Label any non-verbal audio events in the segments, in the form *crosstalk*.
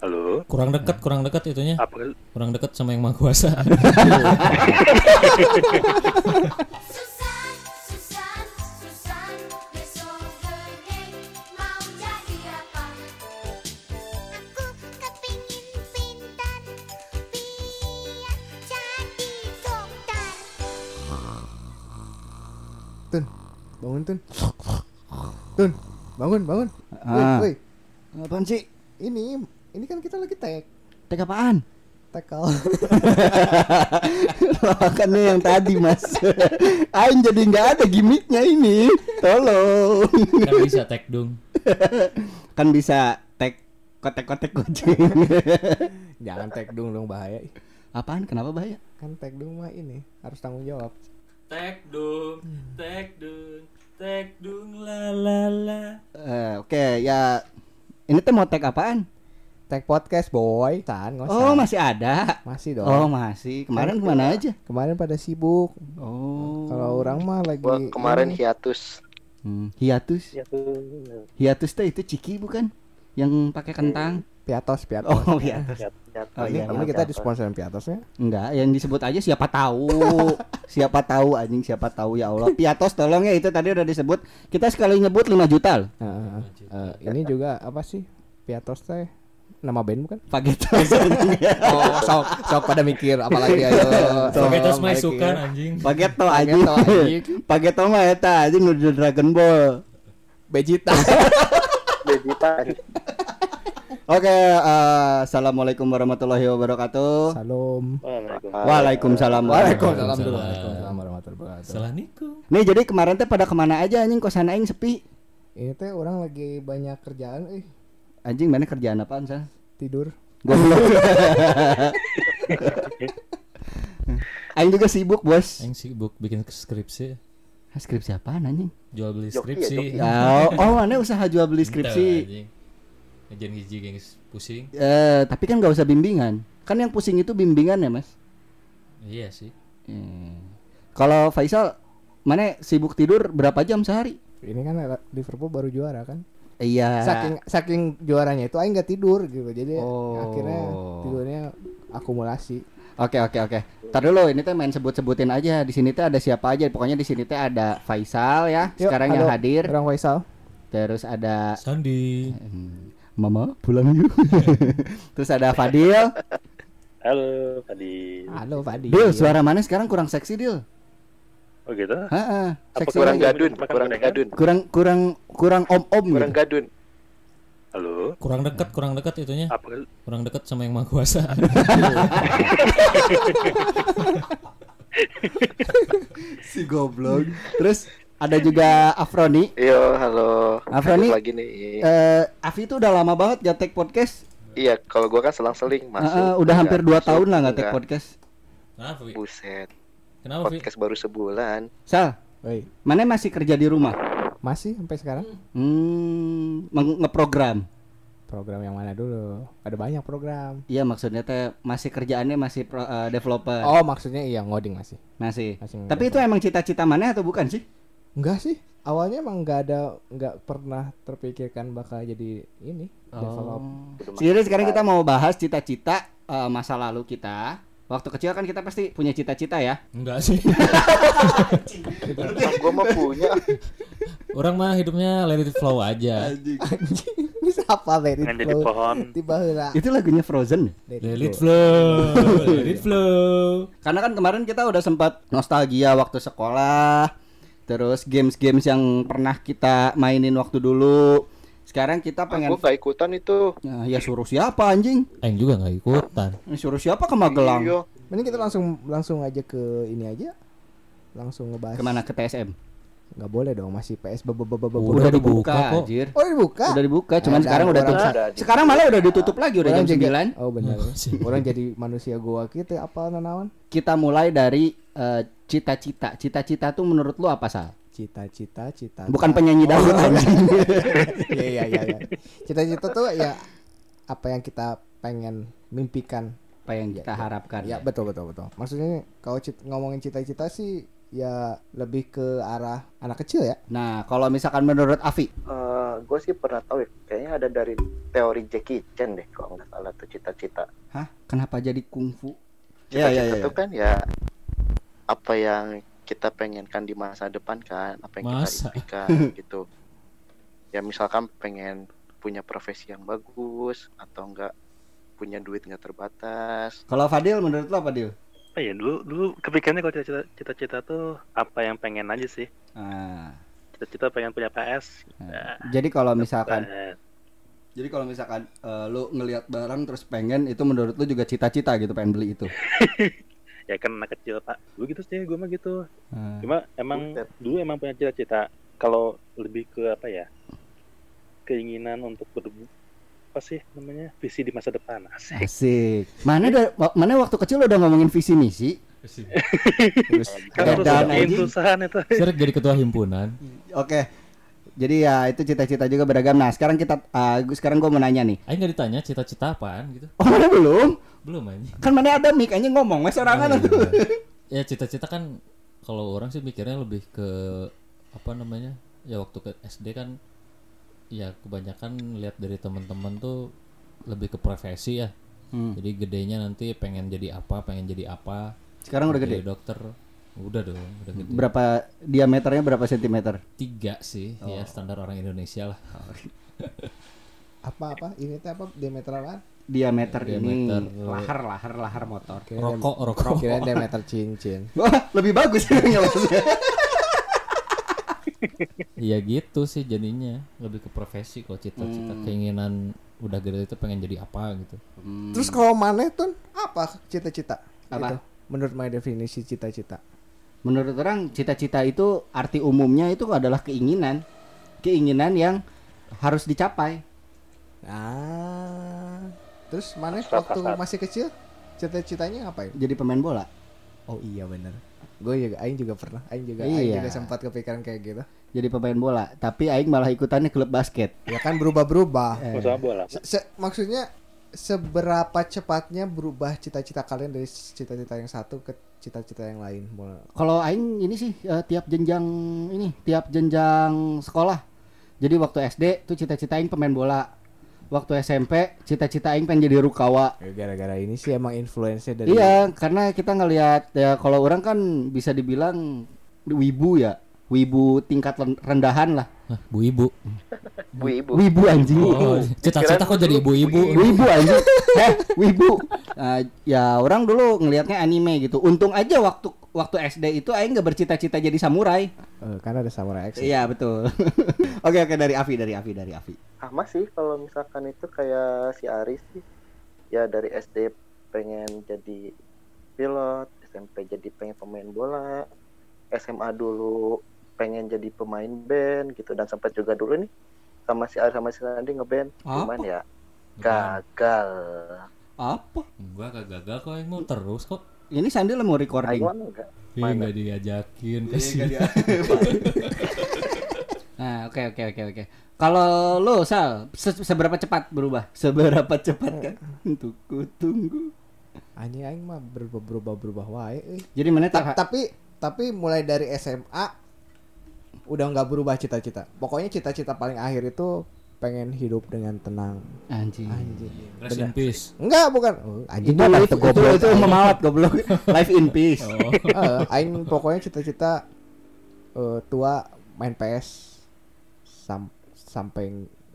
Halo. Kurang dekat, kurang dekat itunya. Apa? Kurang dekat sama yang maha kuasa. *laughs* Tun, bangun Tun. Tun, bangun, bangun. Ah. Woi, Apaan sih? ini, ini kan kita lagi tag, Tag apaan? tackle. *laughs* Lawakannya yang tadi mas Ain jadi nggak ada gimmicknya ini Tolong kan bisa tag dong. *laughs* Kan bisa tag kotek-kotek kucing *laughs* Jangan tag dong dong bahaya. ih. Apaan? Kenapa bahaya? Kan tag dong mah ini harus tanggung jawab. Tag dong, tag dong, tag dong la la la. Eh, Oke ya Ini tuh mau tag apaan? Tag podcast boy, Tan, nggak Oh masih ada masih dong. Oh masih Kemarin ke mana aja? Kemarin pada sibuk. Oh Kalau orang mah lagi Gua kemarin ini. hiatus. Hmm, Hiatus. Hiatus tuh itu ciki bukan? Yang pakai kentang Piatos, Piatos. Oh hiatus Ya, ya, Oh, ini iya, ini iya. kita disponsorin Piatosnya. Enggak, yang disebut aja siapa tahu. *laughs* siapa tahu anjing, siapa tahu ya Allah. Piatos tolong ya itu tadi udah disebut. Kita sekali nyebut 5 juta loh. Heeh. Eh, ini juga apa sih? Piatos teh nama band bukan? Pagetos. *laughs* Oh, sok sok pada mikir apalagi ayo. *laughs* Pagetos mah sukan anjing. Pageto anjing. Pageto, anjing. Pageto mah eta anjing nu Dragon Ball. Vegeta. *laughs* Vegeta. Oke, eh, assalamualaikum warahmatullahi wabarakatuh. Salam. Waalaikumsalam. Waalaikumsalam. Waalaikumsalam Waalaikumsalam. dulu. Waalaikumsalam warahmatullahi wabarakatuh. Salah Niko. Nih jadi kemarin teh pada ke mana aja anjing kosan aing sepi. Ini teh orang lagi banyak kerjaan eh Anjing mana kerjaan apaan sah? tidur. Goblok. *laughs* Aing juga sibuk, Bos. Aing sibuk bikin skripsi, Skripsi apaan anjing? jual beli Joki ya, skripsi. joki. Ya, oh, mana usaha jual beli skripsi. Ngajian hiji gengs pusing. Eh, tapi kan nggak usah bimbingan. Kan yang pusing itu bimbingan ya, Mas. Iya sih. Hmm. Kalau Faisal, mana sibuk tidur berapa jam sehari? Ini kan Liverpool baru juara kan. Iya. Saking saking juaranya itu aing nggak tidur gitu. Jadi Oh. akhirnya tidurnya akumulasi. Oke oke oke. Tar dulu ini teh main sebut-sebutin aja. Di sini teh ada siapa aja. Pokoknya di sini teh ada Faisal ya. Yuk, Sekarang yang hadir. Orang Faisal. Terus ada Sandi. Hmm, Mama pulang yuk. *laughs* Terus ada Fadil. Halo, Fadi. Halo Fadi. Dil, suara mana sekarang kurang seksi Dil? Oh gitu? Heeh. Apa Seksi Kurang lagi. gadun, Makan kurang gadun. Kurang kurang kurang om-om Kurang gitu. gadun. Halo. Kurang dekat, kurang dekat itunya. Apa? Kurang dekat sama yang maha kuasa. *laughs* si goblok. Terus ada juga Afroni. Yo, halo. Afroni? Ikut lagi nih. Eh, Afi itu udah lama banget gak take podcast. Iya, kalau gua kan selang-seling masuk. Heeh, udah hampir 2 enggak, tahun lah nggak take enggak. podcast. Buset. Kenapa, Vi? Podcast baru sebulan. Sal, Woi, mana masih kerja di rumah? masih sampai sekarang? Hmm, ngeprogram. Program yang mana dulu? Ada banyak program. Iya maksudnya teh masih kerjaannya masih pro- eh, developer. Oh, maksudnya iya ngoding masih. Masih. Masih Tapi itu emang cita-cita mana atau bukan sih? Enggak sih. Awalnya emang nggak ada nggak pernah terpikirkan bakal jadi ini develop. Jadi sekarang kita mau bahas cita-cita eh, masa lalu kita. Waktu kecil kan kita pasti punya cita-cita ya. Enggak sih. Gua mah punya. Orang mah hidupnya let it flow aja. Anjing, ini siapa let it flow? pohon. Tiba heula. Itu lagunya Frozen. Let Let it flow. Let it flow. Karena kan kemarin kita udah sempat nostalgia waktu sekolah. Terus games-games yang pernah kita mainin waktu dulu. Sekarang kita pengen Aku gak ikutan itu. Ya, ya suruh siapa anjing? Aing juga nggak ikutan. Eh, Suruh siapa ke Magelang? Iya. Mending kita langsung langsung aja ke ini aja. Langsung ngebahas. Ke mana ke TSM? Nggak boleh dong, masih PS be- be- be- be- be- Udah Udah dibuka dibuka, kok. anjir. Oh, dibuka. Udah dibuka, cuman Ada, sekarang udah tutup. Sekarang malah udah ditutup lagi udah Orang jam jaga- 9. Oh benar. *laughs* Orang jadi manusia gua gitu apa nanawan? Kita mulai dari eh, cita-cita. Cita-cita tuh menurut lu apa sal? Cita-cita, cita. Bukan penyanyi dangdut anjing. *laughs* Iya iya iya. iya. Cita-cita tuh ya apa yang kita pengen mimpikan. apa yang kita harapkan. Ya betul betul betul. Maksudnya kalau cit- ngomongin cita-cita sih ya lebih ke arah anak kecil ya. Nah, kalau misalkan menurut Afi, Eh, gue sih pernah tahu ya, kayaknya ada dari teori Jackie Chan deh kalau nggak salah tuh cita-cita. Hah? Kenapa jadi kungfu? Ya ya Cita-cita ya. tuh kan ya apa yang kita pengenkan di masa depan kan, apa yang Masa? kita impikan *laughs* gitu. Ya misalkan pengen punya profesi yang bagus atau enggak punya duit nggak terbatas. Kalau Fadil menurut lo apa Dil? Oh iya dulu dulu kepikirannya kalau cita-cita cita-cita tuh apa yang pengen aja sih. Ah, Cita-cita pengen punya PS. nah. Jadi kalau misalkan Jadi kalau misalkan eh, lu ngelihat barang terus pengen itu menurut lu juga cita-cita gitu pengen beli itu. *laughs* ya kan anak kecil pak. Dulu gitu sih gue mah gitu. Ah. Cuma emang Buset. dulu emang punya cita-cita. Kalau lebih ke apa ya? Keinginan untuk ber apa sih namanya visi di masa depan asik. Asik. Mana wa- mana waktu kecil udah ngomongin visi misi? *laughs* Kan bikin anjing. perusahaan itu. Seret jadi ketua himpunan. Oke. Jadi ya itu cita-cita juga beragam. Nah, sekarang kita gua- sekarang gua mau nanya nih. Aing nggak ditanya cita-cita apaan gitu. Oh, mana belum? Belum aja. Kan mana ada mic aja ngomong, mas sorangan tuh. ya cita-cita kan kalau orang sih mikirnya lebih ke apa namanya ya waktu ke SD kan ya kebanyakan lihat dari teman-teman tuh lebih ke profesi ya Hmm. jadi gedenya nanti pengen jadi apa pengen jadi apa Sekarang udah jadi gede. dokter udah dong udah gede Berapa diameternya berapa sentimeter? tiga sih ya standar orang Indonesia lah *laughs* apa apa ini teh apa diameter apa? Diameter, Diameter. ini lahar lahar lahar motor. rokok rokok Kira diameter cincin. *laughs* Wah, lebih bagus. Iya gitu sih jadinya lebih ke profesi kalau cita-cita Hmm. keinginan udah gede itu pengen jadi apa gitu Terus kalau mana tuh apa cita-cita? Apa? Gitu. Menurut my definisi cita-cita. Menurut orang cita-cita itu arti umumnya itu adalah keinginan. Keinginan yang harus dicapai. Ah. Terus mana waktu kasar. masih kecil cita-citanya ngapain? Jadi pemain bola. Oh iya bener. Gue juga, Aing juga pernah. Aing juga, Iya. Aing juga sempat kepikiran kayak gitu. Jadi pemain bola, tapi aing malah ikutannya klub basket. Ya kan berubah-berubah. Eh. Bola. Se- se- maksudnya seberapa cepatnya berubah cita-cita kalian dari cita-cita yang satu ke cita-cita yang lain? Kalau aing ini sih eh, tiap jenjang ini, tiap jenjang sekolah. Jadi waktu SD tuh cita-cita aing pemain bola. Waktu SMP cita-cita aing pengen jadi rukawa. Ya, gara-gara ini sih emang influence dari Iya, karena kita ngelihat ya kalau orang kan bisa dibilang wibu ya. Wibu tingkat rendahan lah. Hah, bu ibu Bu ibu. Wibu anjing. oh, cita-cita kok jadi ibu-ibu Wibu anjing. *laughs* Eh, wibu. Nah, ya orang dulu ngelihatnya anime gitu. Untung aja waktu waktu SD itu aing nggak bercita-cita jadi samurai. Eh, kan ada samurai X. Iya, betul. *laughs* oke, oke dari Avi, dari Avi, dari Avi. Sama sih kalau misalkan itu kayak si Aris sih. Ya dari SD pengen jadi pilot SMP jadi pengen pemain bola SMA dulu pengen jadi pemain band gitu dan sempat juga dulu nih sama si Aris sama si Sandi ngeband. Cuman Apa? ya gagal. Apa? enggak gak gagal kok yang mau terus kok? Ini Sandi mau recording. Mah enggak. Ih, Mana? nggak diajakin Iya, kasih *laughs* Nah, oke oke oke oke. Kalau lo Sal, se- seberapa cepat berubah? *laughs* Seberapa cepat kan? Untuk ku tunggu. Anjing aing mah berubah berubah berubah wae euy. Jadi mana Ta- tak tapi tapi mulai dari SMA udah nggak berubah cita-cita. Pokoknya cita-cita paling akhir itu pengen hidup dengan tenang. anjing. Anjing. rest in peace Enggak, bukan. Oh, anjing Itu, apa itu, itu itu, goblok. itu memawat goblok. *laughs* Life in peace. oh Eh, aing pokoknya cita-cita eh, tua main PS sam sampai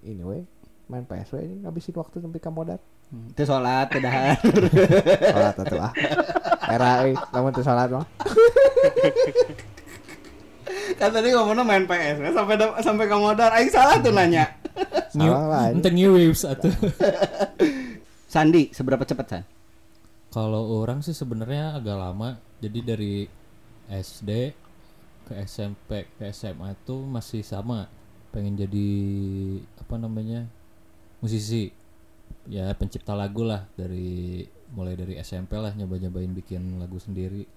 ini we main PS we ini ngabisin waktu sampai kamodat. Itu sholat, kedahan. *laughs* Salat atuh ah. Era euy, lamun teu salat mah. kan tadi ngomongnya main PS, kan sampai sampai kamodar. Aing salah tuh nanya. new Salah lah, new waves atau *laughs* Sandi, seberapa cepat San? kalau orang sih sebenarnya agak lama jadi dari SD ke SMP ke SMA itu masih sama pengen jadi apa namanya musisi. Ya pencipta lagu lah dari mulai dari SMP lah nyoba-nyobain bikin lagu sendiri.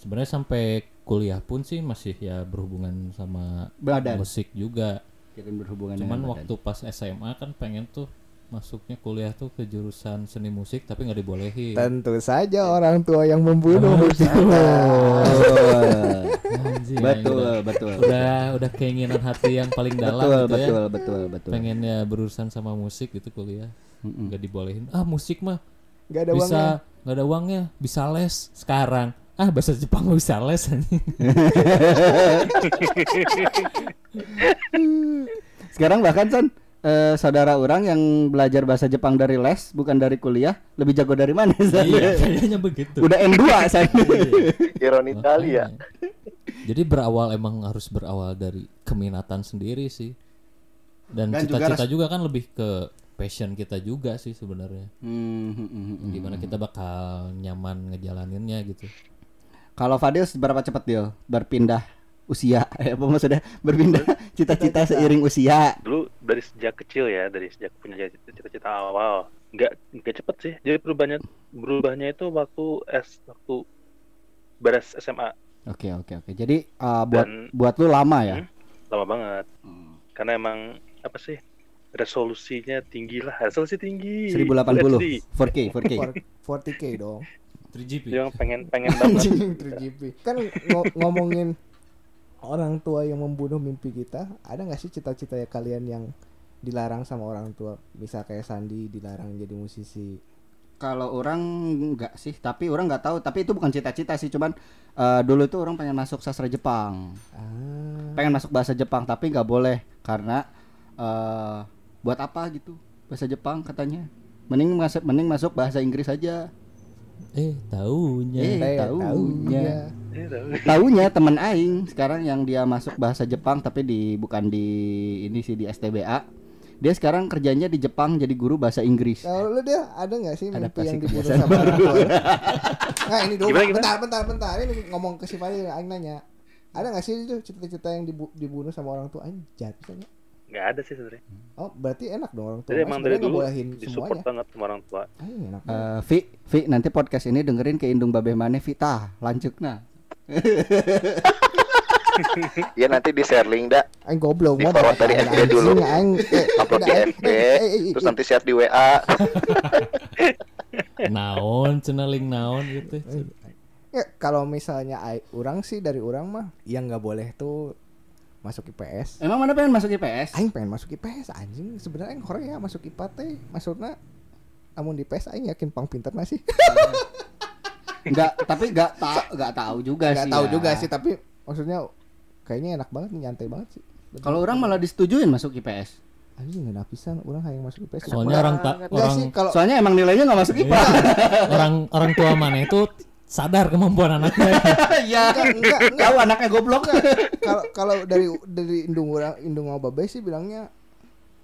Sebenarnya sampai kuliah pun sih masih ya berhubungan sama Badan. musik juga. Kita berhubungan cuman waktu pas SMA kan pengen tuh masuknya kuliah tuh ke jurusan seni musik tapi nggak dibolehin. Tentu saja orang tua yang membunuh. *laughs* Anjing, betul, udah, betul. udah udah keinginan hati yang paling dalam betul, gitu betul, ya. betul, betul. Pengennya berurusan sama musik gitu kuliah. Nggak dibolehin. Ah, musik mah Gak ada bisa nggak ada uangnya, bisa les sekarang. Ah, bahasa Jepang nggak bisa les. *laughs* Sekarang bahkan San eh, saudara orang yang belajar bahasa Jepang dari les bukan dari kuliah lebih jago dari mana San? iya, *laughs* kayaknya begitu. Udah N2 San. Ironi kali ya. Jadi berawal emang harus berawal dari keminatan sendiri sih. Dan juga cita-cita res- juga, kan lebih ke passion kita juga sih sebenarnya. Hmm, hmm, hmm, hmm. Gimana kita bakal nyaman ngejalaninnya gitu. Kalau Fadil seberapa cepat dia berpindah usia? Eh, *laughs* apa maksudnya berpindah *laughs* cita-cita seiring usia? Dulu dari sejak kecil ya, dari sejak punya cita-cita awal, nggak nggak cepet sih. Jadi perubahannya berubahnya itu waktu S waktu beres SMA Oke oke oke. Jadi uh, buat Dan- buat lu lama ya? Hmm? lama banget. Karena emang apa sih resolusinya tinggi lah, resolusi tinggi. 1080 4K 4K. 40k dong. 3GP. Yang pengen pengen banget. *laughs* Anjing 3GP. Kan ngo- ngomongin orang tua yang membunuh mimpi kita, ada nggak sih cita-cita ya kalian yang dilarang sama orang tua? Misal kayak Sandi dilarang jadi musisi. Kalau orang enggak sih, tapi orang nggak tahu. Tapi itu bukan cita-cita sih, cuman eh, dulu tuh orang pengen masuk sastra Jepang, Ah. pengen masuk bahasa Jepang, tapi nggak boleh karena eh buat apa gitu bahasa Jepang katanya. Mending masuk mending masuk bahasa Inggris aja. Eh, taunya. Eh, Eh, taunya. Eh, tahu. Taunya temen aing sekarang yang dia masuk bahasa Jepang tapi di bukan di ini sih di STBA. Dia sekarang kerjanya di Jepang jadi guru bahasa Inggris. Kalau lu dia ada nggak sih mimpi Adaptasi yang dibunuh kebiasaan sama orang tua? *laughs* Nah ini dulu, Gimana, gimana? bentar, bentar, bentar. Ini ngomong ke si Fadil, Aing nanya. Ada nggak sih itu cita-cita yang dibu- dibunuh sama orang tua? Aing jatuh Nggak ada sih sebenarnya. Oh, berarti enak dong orang tua. Jadi emang dari dulu disupport semuanya. banget sama orang tua. Aing enak. banget. Eh, Vi, Vi nanti podcast ini dengerin ke Indung Babeh Mane Vita, lanjut nah. Ya nanti di share link dah. Aing goblok Di mau forward dari FB dulu. Aing eh, Upload di FB, eh, eh, eh, terus eh, nanti share di WA. *laughs* Naon, ceneling naon gitu. Ya, kalau misalnya orang sih dari orang mah yang nggak boleh tuh masuk IPS. Emang mana pengen masuk IPS? Aing pengen masuk IPS anjing. Sebenarnya aing horeng ya masuk IPA teh. Maksudnya namun di IPS aing yakin pang pinter *laughs* nggak sih? Enggak, tapi enggak tahu enggak tahu juga Nggak sih. tahu ya. juga sih tapi maksudnya kayaknya enak banget nyantai banget sih. Kalau orang malah disetujuin masuk IPS. anjing nggak pisan orang yang masuk IPS. Soalnya orang tak Enggak orang sih kalau Soalnya emang nilainya nggak masuk IPA. orang orang tua mana itu sadar kemampuan anaknya. *laughs* Iya. Enggak, enggak, enggak. Tahu anaknya goblok. kalau kalau dari dari indung orang indung babe sih bilangnya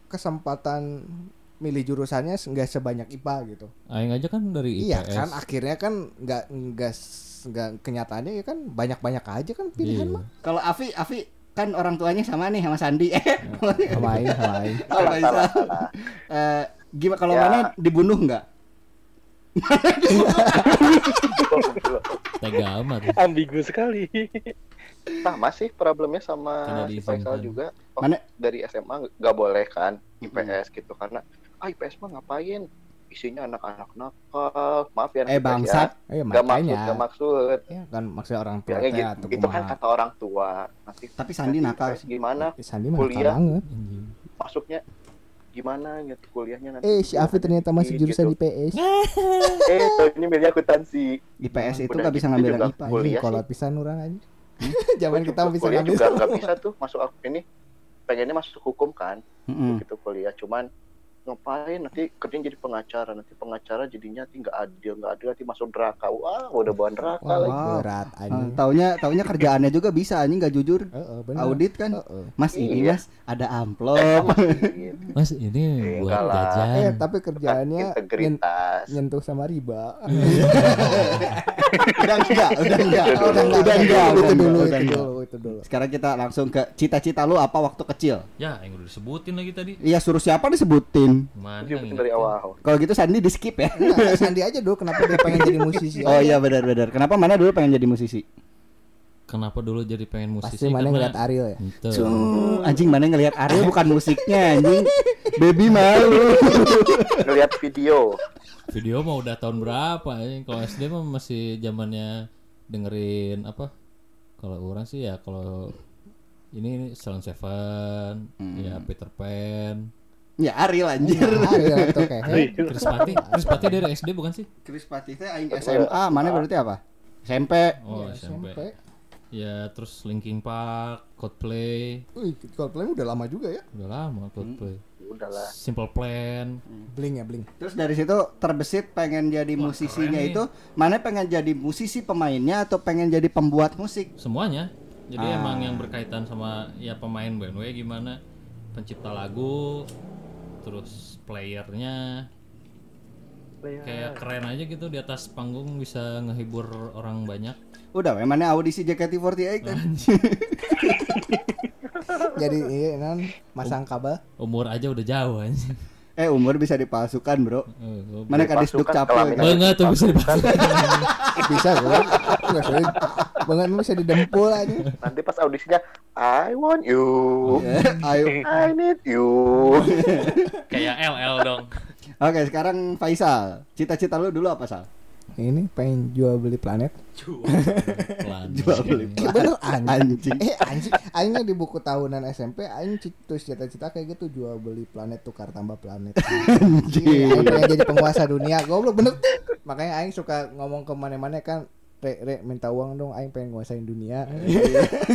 kesempatan milih jurusannya nggak sebanyak IPA gitu. Aing aja kan dari Iya IPS. kan akhirnya kan nggak nggak nggak kenyataannya ya kan banyak-banyak aja kan pilihan Iya. mah. Kalau Afi, Afi kan orang tuanya sama nih sama Sandi. Eh, *laughs* Sama aing, sama aing. salah. Eh, gimana kalau Ya. mana dibunuh nggak? Tega amat. Ambigu sekali. Sama sih problemnya sama si Faisal juga. Oh, Mana? dari SMA nggak boleh kan IPS gitu karena ah IPS mah ngapain? Isinya anak-anak nakal. Maaf ya. Eh IPS bangsat. Eh Ya. Gak maksud, gak maksud. Ya kan maksudnya orang tua gitu, atau itu kan kata orang tua. Nanti Tapi Sandi nanti nakal. Gimana Sandi Kuliah. banget. Masuknya? Gimana gitu kuliahnya nanti? Eh si Afi ternyata masih jurusan gitu. IPS. *laughs* Eh, ini milih akuntansi. IPS itu Udah nggak bisa gitu ngambil IPA. kuliah Anjing, kalau sih. pisan orang aja. *laughs* Zaman Gua kita bisa kuliah ngambil. juga nggak *laughs* bisa tuh masuk aku ini pengennya masuk hukum kan Mm-mm. gitu kuliah cuman ngapain nanti kerjanya jadi pengacara nanti pengacara jadinya nanti nggak adil nggak adil nanti masuk neraka wah udah bawa neraka Wah, lagi berat Ah, anjing. taunya taunya kerjaannya juga bisa anjing nggak jujur. Heeh, bener. Audit kan. Heeh. Mas ini Iya. Mas ada amplop. Mas ini buat Enggak lah. jajan. Eh, tapi kerjaannya nyentuh sama riba. *laughs* udah enggak, udah enggak. Udah Udah dulu. enggak, udah itu enggak, dulu, udah itu enggak. dulu, itu dulu. Sekarang kita langsung ke cita-cita lu apa waktu kecil? Ya, yang udah disebutin lagi tadi. Iya suruh siapa disebutin. Mana Itu dari awal Kalau gitu Sandi di skip ya. Sandi aja dulu kenapa dia pengen jadi musisi. Oh iya benar benar. Kenapa mana dulu pengen jadi musisi? Kenapa dulu jadi pengen musisi Pasti mana ngeliat Ariel ya. Itu. Cuh, anjing mana ngelihat Ariel bukan musiknya anjing. *laughs* Baby malu. *laughs* ngelihat video video mah udah tahun berapa ya kalau SD mah masih zamannya dengerin apa kalau orang sih ya kalau ini Salon Seven ya Peter Pan ya Ariel anjir. Ariel atau *laughs* kayak Chris Pati Chris Pati dari SD bukan sih Chris teh aing SMA, mana berarti apa? SMP. oh SMP ya terus Linkin Park Coldplay Wih, Coldplay udah lama juga ya. udah lama Coldplay udahlah Simple Plan Bling ya, bling. Terus dari situ terbesit pengen jadi musisinya keren nih. itu, mana pengen jadi musisi pemainnya atau pengen jadi pembuat musik? semuanya jadi Ah. emang yang berkaitan sama ya pemain bandnya gimana pencipta lagu terus playernya kayak keren aja gitu di atas panggung bisa ngehibur orang banyak Udah, we, mana audisi JKT48 kan? *laughs* Jadi iya non masang kabel. umur aja udah jauh anjing eh umur bisa dipalsukan bro. Gua- Mana kadis duk Dipalsukan capek. kelamin. Banget tuh bisa dipasang. *laughs* Bisa gue. Enggak sulit. Banget bisa didempul aja. nanti pas audisinya I want you Ayo. I need you Kayak LL dong. Oke, sekarang Faisal. Cita-cita lu dulu apa, Sal? Ini pengen jual beli planet. Pelan. *laughs* Jual beli. Eh, bener anjing. Anjing. Eh anjing. Aingnya di buku tahunan SMP aing ci- terus cita-cita kayak gitu jual beli planet tukar tambah planet. Anjing. Aing pengen jadi penguasa dunia. Goblok bener. Makanya aing suka ngomong ke mana-mana kan Re, re, minta uang dong, aing pengen nguasain dunia.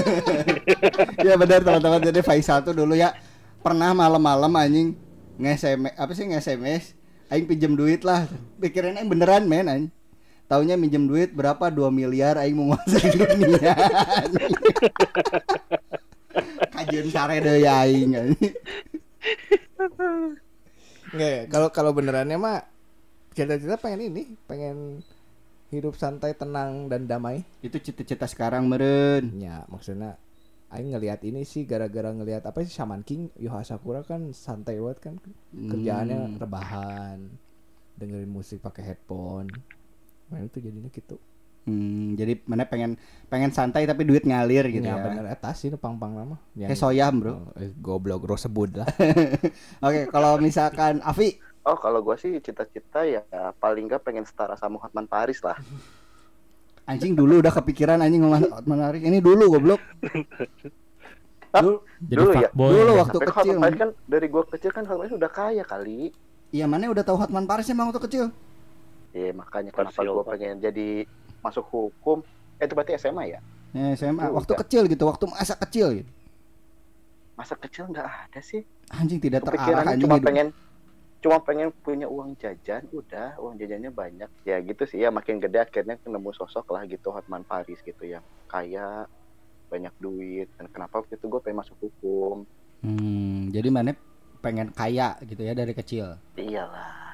*laughs* ya benar teman-teman. Jadi Faisal tuh dulu ya pernah malam-malam anjing nge-SMS apa sih nge-SMS aing pinjem duit lah. Pikirin aing beneran men anjing. Taunya minjem duit berapa 2 miliar aing menguasai dunia. Kajian sare deh ya aing. Nggak, kalau kalau benerannya mah cita-cita pengen ini, pengen hidup santai, tenang dan damai. Itu cita-cita sekarang meren. Ya, maksudnya aing ngelihat ini sih gara-gara ngelihat apa sih Shaman King, Yoha Sakura kan santai banget kan. Kerjaannya rebahan, dengerin musik pakai headphone. Nah, itu jadinya gitu. Hmm, jadi mana pengen pengen santai tapi duit ngalir gitu ya, ya. bener eta sih nu pang-pang nama. Kayak soyam, Bro. Oh, eh, goblok bro sebut lah. *laughs* Oke, kalau misalkan Avi oh kalau gua sih cita-cita ya paling nggak pengen setara sama Hotman Paris lah anjing dulu udah kepikiran anjing ngomong menarik. Ini dulu goblok. Hah? *laughs* Dulu, Jadi Dulu ya? fuckboy. dulu waktu Tapi kecil. Hotman Paris kan dari gua kecil kan Hotman Paris udah kaya kali Iya, mana udah tahu Hotman Paris emang waktu kecil? Ya makanya kenapa Pak. pengen jadi masuk hukum eh itu berarti SMA ya Ya, SMA Udah. waktu kecil gitu, waktu masa kecil gitu. masa kecil nggak ada sih Anjing tidak terarah anjing cuma hidup. pengen cuma pengen punya uang jajan udah uang jajannya banyak ya gitu sih ya makin gede akhirnya nemu sosok lah gitu Hotman Paris gitu yang kaya banyak duit dan kenapa waktu itu gue pengen masuk hukum Hmm, jadi mana pengen kaya gitu ya dari kecil. iyalah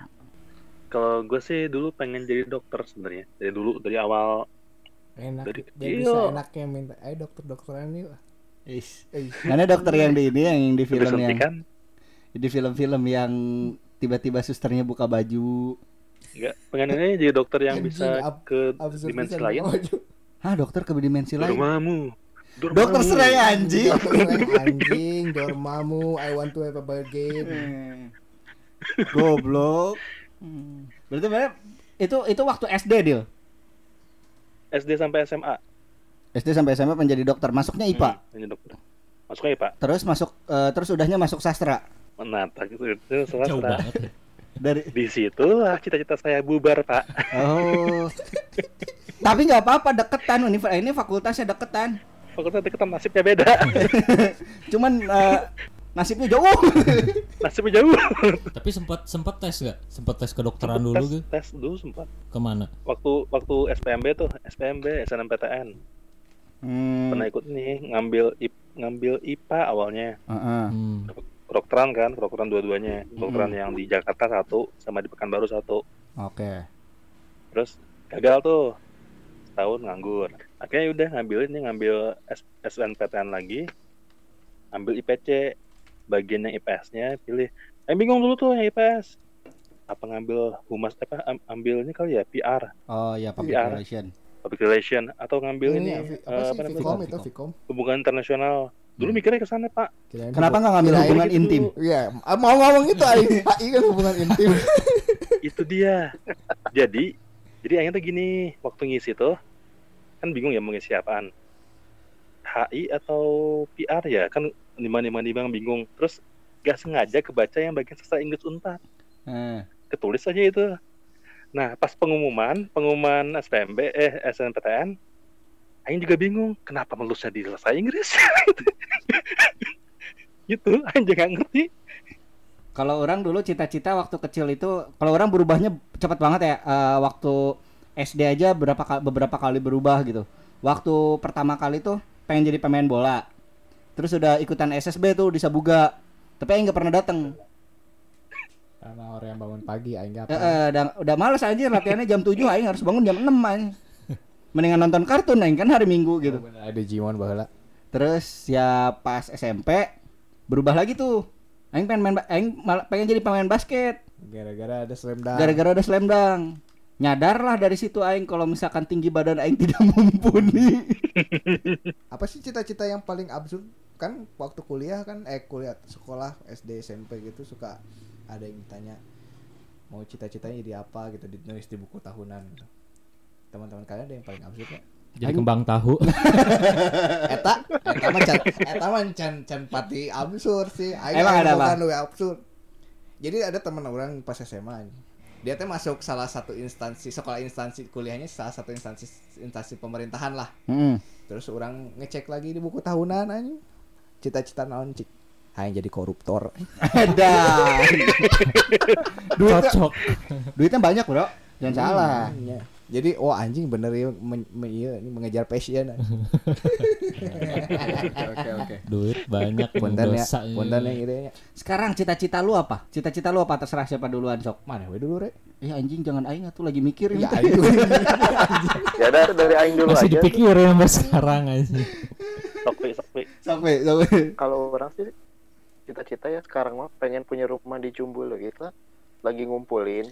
Kalau gue sih dulu pengen jadi dokter sebenarnya. Dari dulu dari awal Enak. Dari Biar kecil. bisa enaknya minta, ayo dokter-dokteran yuk. Is. Mana dokter yang di ini yang di film yang di film-film yang tiba-tiba susternya buka baju. enggak pengen ini jadi dokter yang bisa ab- ke dimensi lain. baju. Hah, dokter ke dimensi lain. Dormamu. Dokter. Stray anjing. Dokter anjing, dormamu, I want to have a bargain. Goblok. Hmm. Berarti mana itu itu waktu SD deal. SD sampai SMA. SD sampai SMA menjadi dokter. Masuknya IPA. Hmm, jadi dokter. Masuknya ya Pak. Terus masuk eh, terus udahnya masuk sastra. Menata gitu. Itu Jauh sastra. banget ya. Dari Di situlah cita-cita saya bubar Pak. Oh. Tapi nggak apa-apa deketan univ- ini fakultasnya deketan. Fakultas deketan nasibnya beda. *laughs* Cuman eh, nasibnya jauh. *laughs* nasibnya jauh. Tapi sempat sempat tes nggak? Sempat tes kedokteran Sempet dulu tes, gitu. tes dulu sempat. Ke mana? Waktu waktu SPMB tuh, SPMB SNMPTN. Hmm. Pernah ikut nih ngambil IP, ngambil IPA awalnya. Heeh. Hmm. Kedokteran kan, kedokteran dua-duanya. Kedokteran yang di Jakarta satu sama di Pekanbaru satu. Oke. Terus gagal tuh. Setahun nganggur. Akhirnya udah ngambil ini ngambil SNPTN lagi. Ambil IPC. Bagian yang IPS-nya pilih. Eh bingung dulu tuh yang IPS. Apa ngambil humas apa am- ambilnya kali ya PR. Oh ya public Iya. relation. public relation atau ngambil ini, Ini, eh, apa sih apa itu Vicom. hubungan internasional. Dulu mikirnya ke sana, Pak. Kirain Kenapa nggak ngambil hubungan gitu. intim? Iya, ah, mau ngomong itu. HI *laughs* kan hubungan intim. *laughs* Itu dia. jadi, jadi akhirnya tuh gini, waktu ngisi tuh kan bingung ya mau ngisi apaan. HI atau PR ya, kan lima lima lima bingung. Terus gak sengaja kebaca yang bagian sastra Inggris Unpad. Eh, ketulis aja itu. Nah, pas pengumuman, pengumuman SPMB, eh SNPTN, Aing juga bingung, kenapa melusnya di bahasa Inggris? *laughs* gitu, Aing juga ngerti. Kalau orang dulu cita-cita waktu kecil itu, kalau orang berubahnya cepat banget ya. eh, waktu SD aja berapa beberapa kali berubah gitu. Waktu pertama kali tuh pengen jadi pemain bola. Terus udah ikutan SSB tuh di Sabuga. Tapi aing nggak pernah datang. Karena orang yang bangun pagi aing enggak Eh, eh, udah udah males anjir latihannya jam 7 aing harus bangun jam 6 aing. *laughs* Mendingan nonton kartun aing kan hari Minggu gitu. Ada Jimon baheula. Terus ya pas SMP berubah lagi tuh. Aing pengen main aing pengen jadi pemain basket. Gara-gara ada slam dunk. Gara-gara ada slam dunk. Nyadar lah dari situ aing kalau misalkan tinggi badan aing *laughs* tidak mumpuni. *laughs* Apa sih cita-cita yang paling absurd? Kan waktu kuliah kan eh kuliah sekolah SD SMP gitu suka ada yang tanya mau cita-citanya jadi apa gitu ditulis di buku tahunan gitu. Teman-teman kalian ada yang paling absurd ya? Jadi kembang tahu. *laughs* eta eta mah can eta mah can can pati absurd sih Aing Emang ada, lu absurd jadi ada teman orang pas SMA dia teh masuk salah satu instansi sekolah instansi kuliahnya salah satu instansi instansi pemerintahan lah Heeh. terus orang ngecek lagi di buku tahunan anjing cita-cita naon cik hanya jadi koruptor *laughs* Ada. *laughs* duitnya, Cocok. duitnya banyak, Bro. Jangan salah. Hmm, iya. jadi oh anjing bener ya men- me- iya, ini mengejar passion *laughs* Oke, oke. Duit banyak punten ya dosa. punten ya gitu ya Sekarang cita-cita lu apa? Cita-cita lu apa? Terserah siapa duluan, sok. mana we dulu rek Eh anjing jangan aing atuh lagi mikir ya ini. aing Ya dari dari aing dulu Masih aja. dipikirin sampai sekarang aja. Sokwi, sokwi. Sampai sampai. Kalau orang sih cita-cita ya sekarang mah pengen punya rumah di Jumbul gitu. Lagi ngumpulin.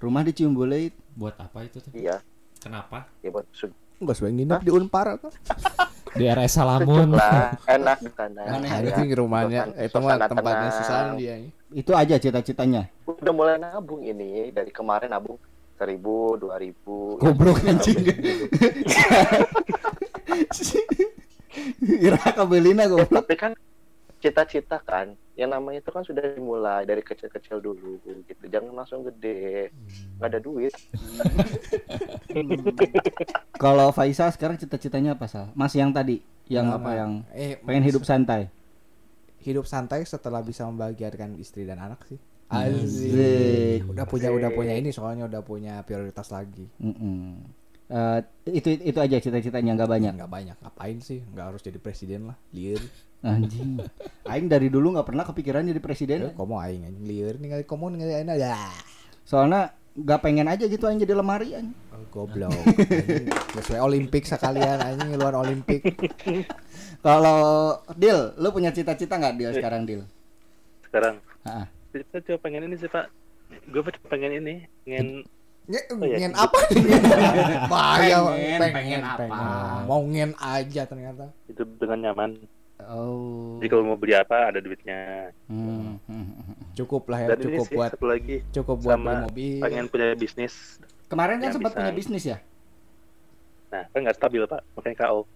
Rumah di Ciumbuleuit. Buat apa itu tuh? Iya, Kenapa? ya buat Enggak sesuai nginep di Unpar kan. *laughs* Di RS Salamun. lah, enak di sana. Aneh, Ya. Anjing rumahnya itu mah tempatnya susah dia. Itu aja cita-citanya. Udah mulai nabung ini dari kemarin nabung seribu, dua ribu. Goblok anjing. *laughs* *laughs* *laughs* Ira kabelina goblok. Tapi kan cita-cita kan, yang namanya itu kan sudah dimulai dari kecil-kecil dulu gitu. Jangan langsung gede, nggak ada duit. *laughs* Kalau Faisal sekarang cita-citanya apa sal? Mas yang tadi, yang Nah, apa nah. yang eh pengen hidup santai? hidup santai setelah bisa membahagiakan istri dan anak sih. Asik. Udah punya udah punya ini soalnya udah punya prioritas lagi. Mm-mm. Eh, itu itu aja cita-citanya nggak banyak. Nggak banyak ngapain sih? Nggak harus jadi presiden lah. Liar. Anjing. Aing dari dulu nggak pernah kepikiran jadi presiden. Eh, komo aing anjing liar ningali komo ningali aing ya. Soalnya nggak pengen aja gitu aing jadi lemari anjing. Oh, goblok. We Olimpik sekalian anjing luar Olimpik. Kalau Dil, lu punya cita-cita nggak sekarang Dil? Sekarang, Ah, kita coba pengen ini sih, Pak. Gue pengen ini, pengen Nge, iya. ngen apa nih? *laughs* Bahaya Pengen, pengen apa? Mau ngen aja ternyata. hidup dengan nyaman. oh. Jadi kalau mau beli apa ada duitnya. Hmm. Cukup lah ya, Dan cukup sih buat satu lagi cukup buat sama beli mobil. pengen punya bisnis. Kemarin kan sempat bisa. punya bisnis ya? Nah, kan nggak stabil, Pak. Makanya KO. Oh.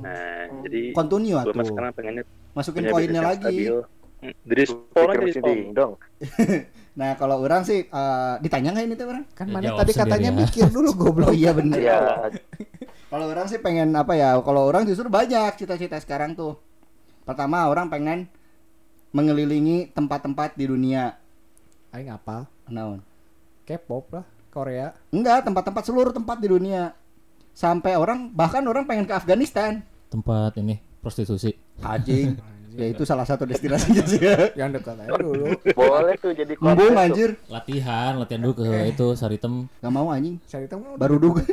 Nah, Hmm. jadi Continue gue atuh. sekarang pengennya Masukin koinnya lagi. stabil. Hmm, Dari sport aja dong. *laughs* Nah, kalau orang sih eh, ditanya nggak ini tuh orang? Kan Ya, mana tadi katanya ya. mikir dulu goblok. iya bener. Iya, Kalau orang sih pengen apa ya? Kalau orang justru banyak cita-cita sekarang tuh. Pertama orang pengen mengelilingi tempat-tempat di dunia. Aing apa? Naon? K-pop lah, Korea. Enggak, tempat-tempat seluruh tempat di dunia. Sampai orang bahkan orang pengen ke Afghanistan. Tempat ini prostitusi. Anjing. *laughs* ya itu salah satu destinasinya sih. *laughs* Yang dekat aja dulu. boleh tuh jadi konten Embung anjir. Latihan, latihan dulu ke itu Saritem. Gak mau anjing. Cari tahu Baru dug. *laughs*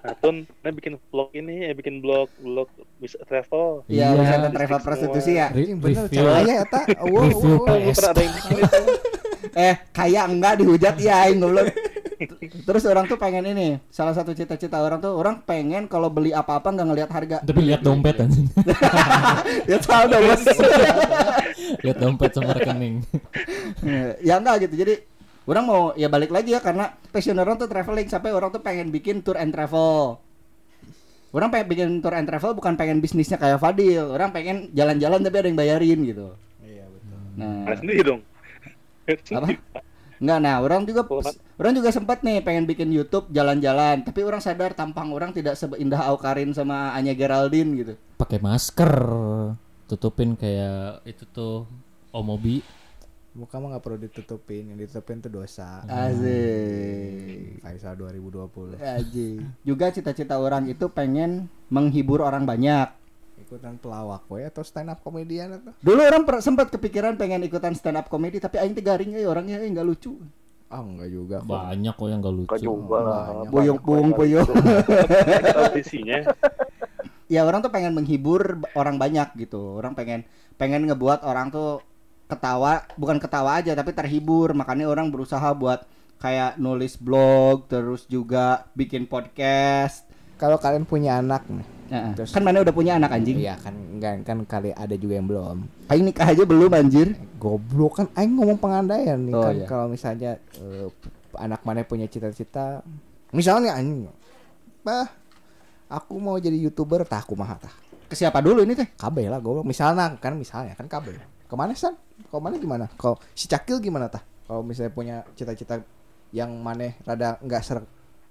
Nah, Tun, nah bikin vlog ini, ya bikin blog blog bisa travel. Iya, Iya. wisata travel Semua. prostitusi ya. Re- bener review, caranya ya tak. *laughs* Wow, wow, wow. Gue PS. pernah ada yang bikin itu. Eh, kayak enggak dihujat ya aing goblok. *laughs* Terus orang tuh pengen ini, salah satu cita-cita orang tuh orang pengen kalau beli apa-apa nggak ngelihat harga. Tapi lihat dompet anjing. *laughs* ya tahu dong bos. *laughs* lihat dompet sama rekening. ya enggak gitu. Jadi orang mau ya balik lagi ya karena passion orang tuh traveling sampai orang tuh pengen bikin tour and travel. Orang pengen bikin tour and travel bukan pengen bisnisnya kayak Fadil. Orang pengen jalan-jalan tapi ada yang bayarin gitu. Iya betul. Nah, Mana sendiri dong. apa? Enggak, nah orang juga orang juga sempat nih pengen bikin YouTube jalan-jalan, tapi orang sadar tampang orang tidak seindah Aukarin sama Anya Geraldine gitu. Pakai masker. Tutupin kayak itu tuh Omobi. Muka mah nggak perlu ditutupin, yang ditutupin tuh dosa. Asik. Faisal 2020. Aji. Juga cita-cita orang itu pengen menghibur orang banyak. Ikutan pelawak we atau stand up komedian atau? Dulu orang per- sempat kepikiran pengen ikutan stand up comedy tapi aing teh garing euy orangnya euy nggak lucu. Ah enggak juga. kok. Banyak kok yang gak lucu. Kok juga lah. banyak. Boyong buung boyong. Audisinya ya orang tuh pengen menghibur orang banyak gitu. Orang pengen pengen ngebuat orang tuh ketawa, bukan ketawa aja tapi terhibur. Makanya orang berusaha buat kayak nulis blog, terus juga bikin podcast. Kalau kalian punya anak nih, Terus- kan mana udah punya anak anjing? iya kan enggak kan kali ada juga yang belum. Aing nikah aja belum anjir. Goblok kan aing ngomong pengandaian nih Oh, kan iya. kalau misalnya eh, anak mana punya cita-cita misalnya anjing bah aku mau jadi youtuber tah aku mah tah Ke siapa dulu ini teh? kabeh lah goblok misalnya kan misalnya kan kabeh ke mana san kau mana gimana kau si cakil gimana tah kalau misalnya punya cita-cita yang mana rada nggak serak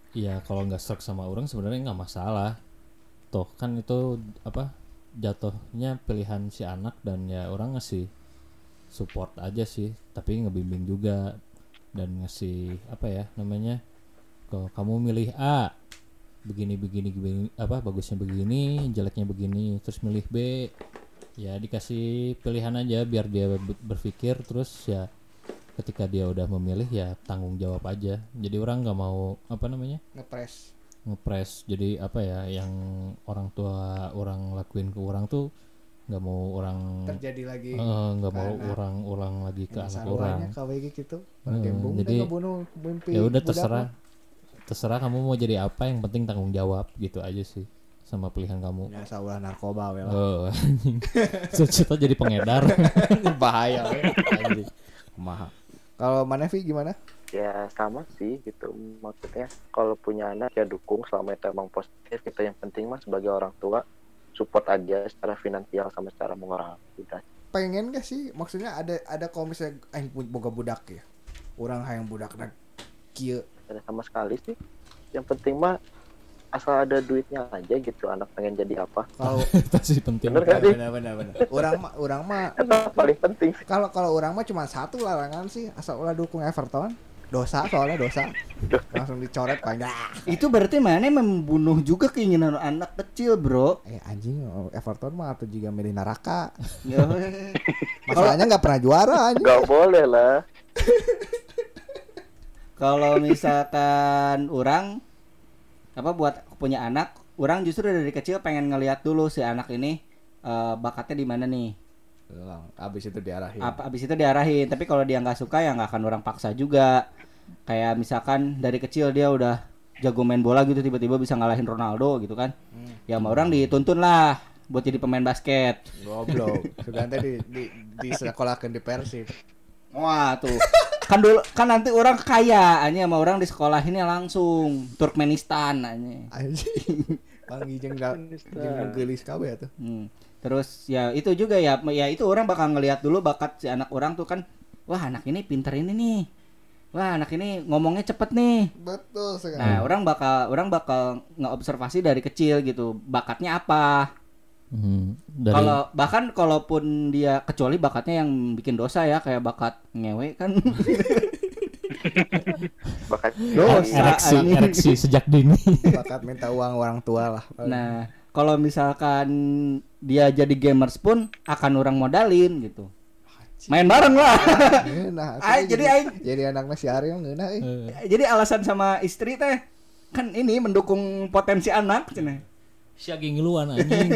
Iya, kalau nggak serak sama orang sebenarnya nggak masalah. Toh kan itu apa jatuhnya pilihan si anak dan ya orang ngasih support aja sih, tapi ngebimbing juga dan ngasih apa ya namanya kalau kamu milih A begini begini begini apa bagusnya begini jeleknya begini terus milih B. Ya dikasih pilihan aja biar dia ber- berpikir terus ya ketika dia udah memilih ya tanggung jawab aja. Jadi orang nggak mau apa namanya ngepres ngepres jadi apa ya yang orang tua orang lakuin ke orang tuh nggak mau orang terjadi lagi eh, nggak mau anak. orang ulang lagi ke anak orang. KWG gitu. Hmm, jadi, ya udah terserah. mah. terserah kamu mau jadi apa yang penting tanggung jawab gitu aja sih sama pilihan kamu. Ya saulah narkoba we lah. Oh cita *laughs* jadi pengedar. *laughs* Bahaya kalau Manevi gimana ya sama sih gitu. Maksudnya kalau punya anak ya dukung selama itu emang positif gitu. Yang penting mah sebagai orang tua support aja secara finansial sama secara moral udah pengen gak sih? Maksudnya ada ada kalau misalnya aing pu- boga budak ya. Orang hayang budak nak kieu ada sama sekali sih. Yang penting mah asal ada duitnya aja gitu. Anak pengen jadi apa? Kalau *laughs* itu sih penting. Bener kan sih? Benar benar benar. Orang mah orang mah paling penting sih. kalau kalau orang mah cuma satu larangan sih. Asal ulah dukung Everton dosa soalnya dosa langsung dicoret paling. Itu berarti mana membunuh juga keinginan anak kecil, Bro. eh anjing oh, Everton mah atau juga milih neraka Ya, *laughs* masalahnya nggak pernah juara anjing nggak boleh lah *laughs* Kalau misalkan orang apa buat punya anak, orang justru dari kecil pengen ngelihat dulu si anak ini eh, bakatnya di mana nih. Abis itu diarahin Apa abis itu diarahin. Tapi kalau dia nggak suka ya nggak akan orang paksa juga. Kayak misalkan dari kecil dia udah jago main bola gitu tiba-tiba bisa ngalahin Ronaldo gitu kan. Ya sama orang dituntun lah buat jadi pemain basket. goblok sudah nanti di di di sekolahkan di Persib Wah tuh kan dulu kan nanti orang kaya hanya sama orang di sekolah ini langsung Turkmenistan aja. anjing jeung da- jeung gelis kabeh tuh Hmm. Terus ya itu juga ya ya itu orang bakal ngelihat dulu bakat si anak orang tuh kan wah anak ini pinter ini nih. Wah anak ini ngomongnya cepet nih. betul sekali Nah orang bakal orang bakal ngeobservasi dari kecil gitu bakatnya apa. Hmm, dari Kalau bahkan kalaupun dia kecuali bakatnya yang bikin dosa ya kayak bakat ngewe kan. *laughs* bahkan Dosa. ereksi ereksi sejak dini bakat minta uang orang tua lah Nah, kalau misalkan dia jadi gamers pun akan orang modalin gitu. Main bareng lah. nah *laughs* Ay, jadi aing jadi anaknya si Ariel ngeunah eh. Eh, jadi alasan sama istri teh kan ini mendukung potensi anak cenah. si ngiluan anjing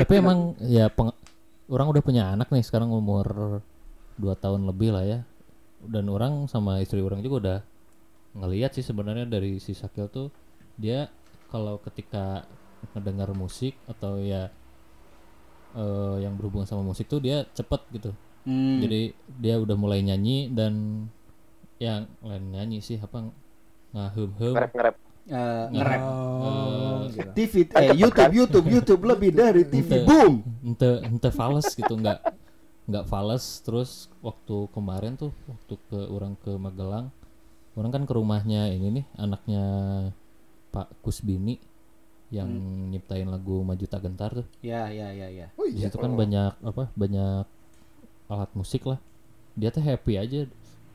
tapi emang ya peng- orang udah punya anak nih sekarang umur 2 tahun lebih lah ya dan orang sama istri orang juga udah ngelihat sih sebenarnya dari si Sakil tuh dia kalau ketika ngedengar musik atau ya eh, yang berhubungan sama musik tuh dia cepet gitu Hmm. jadi dia udah mulai nyanyi dan yang lain nyanyi sih apa ngahum hum ngerap ngerap Eh, nge-rap. Oh, gitu. TV eh YouTube YouTube YouTube lebih dari TV Ente. boom ente ente fales gitu nggak nggak fales terus waktu kemarin tuh waktu ke orang ke Magelang orang kan ke rumahnya ini nih anaknya Pak Kusbini yang nyiptain lagu Maju Tak Gentar tuh. Ya ya ya ya. Oh iya. situ kan banyak apa banyak alat musik lah. Dia tuh happy aja.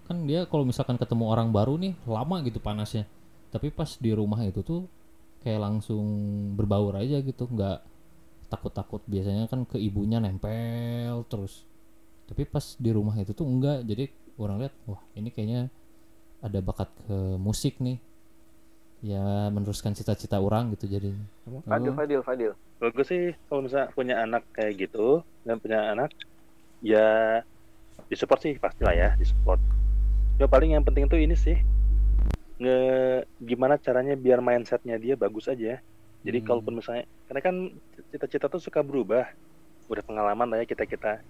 Kan dia kalau misalkan ketemu orang baru nih lama gitu panasnya. Tapi pas di rumah itu tuh kayak langsung berbaur aja gitu. Nggak takut-takut. Biasanya kan ke ibunya nempel terus. Tapi pas di rumah itu tuh enggak jadi orang lihat wah ini kayaknya ada bakat ke musik nih ya meneruskan cita-cita orang gitu jadi Fadil Fadil Fadil Kalau gue sih kalau misalnya punya anak kayak gitu dan punya anak ya disupport sih pastilah ya disupport. Ya paling yang penting tuh ini sih nge gimana caranya biar mindsetnya dia bagus aja. Jadi Hmm. kalaupun misalnya karena kan cita-cita tuh suka berubah. Udah pengalaman lah ya kita kita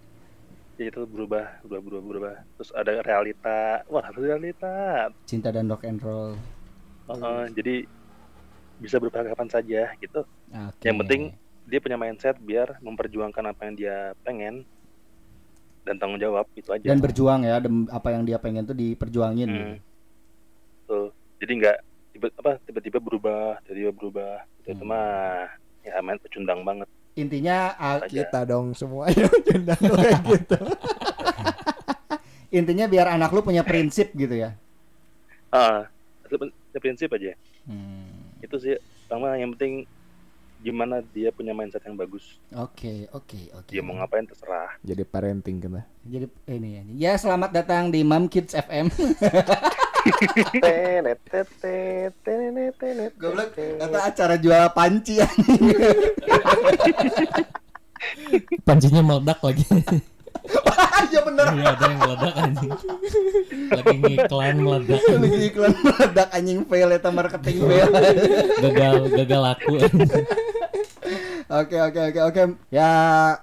jadi itu berubah, berubah, berubah, berubah. Terus ada realita, wah realita. cinta dan rock and roll Heeh, jadi bisa berubah kapan saja gitu. Oke. Yang penting dia punya mindset biar memperjuangkan apa yang dia pengen dan tanggung jawab itu aja. dan berjuang ya apa yang dia pengen tuh diperjuangin gitu. Hmm. Tuh. Jadi nggak tiba apa tiba-tiba berubah, tiba-tiba berubah. Itu, itu Hmm. mah ya main pecundang banget intinya ah, aja. Kita dong semuanya undang *laughs* kayak gitu. *laughs* intinya biar anak lu punya prinsip gitu ya Ah, itu prinsip aja. Hmm. Itu sih sama yang penting gimana dia punya mindset yang bagus. oke oke oke Dia mau ngapain terserah. Jadi parenting kita. jadi ini ya selamat datang di Mam Kids FM goblok kata acara jual panci ya pancinya meledak lagi *laughs* iya bener iya ada yang meledak anjing lagi ngiklan meledak lagi iklan meledak anjing fail eta marketing fail gagal gagal laku Oke oke oke oke. Ya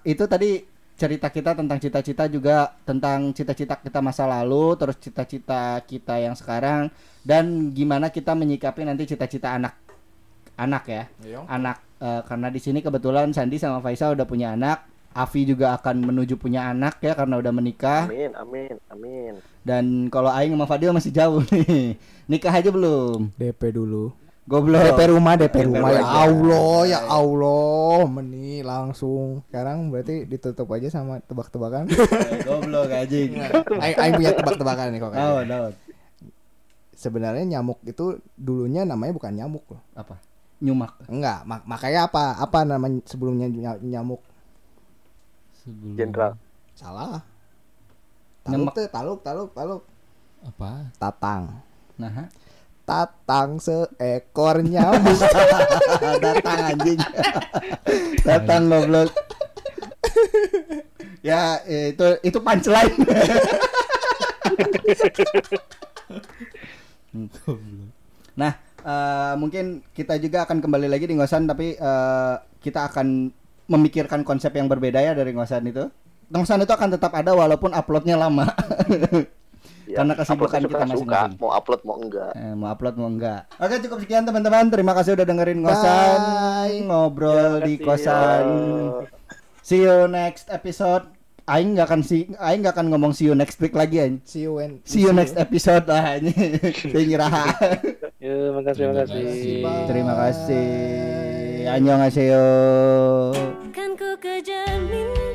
itu tadi cerita kita tentang cita-cita juga tentang cita-cita kita masa lalu, terus cita-cita kita yang sekarang dan gimana kita menyikapi nanti cita-cita anak anak ya. Anak eh, karena di sini kebetulan Sandi sama Faisal udah punya anak. Avi juga akan menuju punya anak ya karena udah menikah amin amin amin dan kalau Aing sama Fadil masih jauh *laughs* nih. Nikah aja belum? DP dulu. Goblok. DP rumah, DP DP rumah. Ya. Allah, ya Allah. Meni langsung. Sekarang berarti ditutup aja sama tebak-tebakan. *laughs* Goblok anjing. Aing aing punya tebak-tebakan nih kok. kayaknya. Naon, naon. Sebenarnya nyamuk itu dulunya namanya bukan nyamuk loh. Apa? Nyumak. Enggak, mak- makanya apa? Apa namanya sebelumnya ny- nyamuk? Sebelum- jenderal Salah. Taluk tuh, taluk, taluk, taluk. apa Tatang. Nah? Tatang seekor nyamuk. *laughs* datang anjing *laughs* datang goblok ya eh, itu itu punchline *laughs* nah eh, mungkin kita juga akan kembali lagi di ngosan tapi eh, kita akan memikirkan konsep yang berbeda ya dari ngosan itu ngosan itu akan tetap ada walaupun uploadnya lama *laughs* Ya, Karena kesibukan kita masing-masing. mau upload mau enggak Eh, mau upload mau enggak Oke cukup sekian teman-teman Terima kasih udah dengerin ngosan Ngobrol di kasih, kosan See you next episode Aing nggak akan si Aing nggak akan ngomong see you next week lagi aing. See you when See you next episode lah ini. Tingiraha. Ya, makasih, Terima makasih. kasih. Terima kasih. Annyeonghaseyo. Kan ku kejar mimpi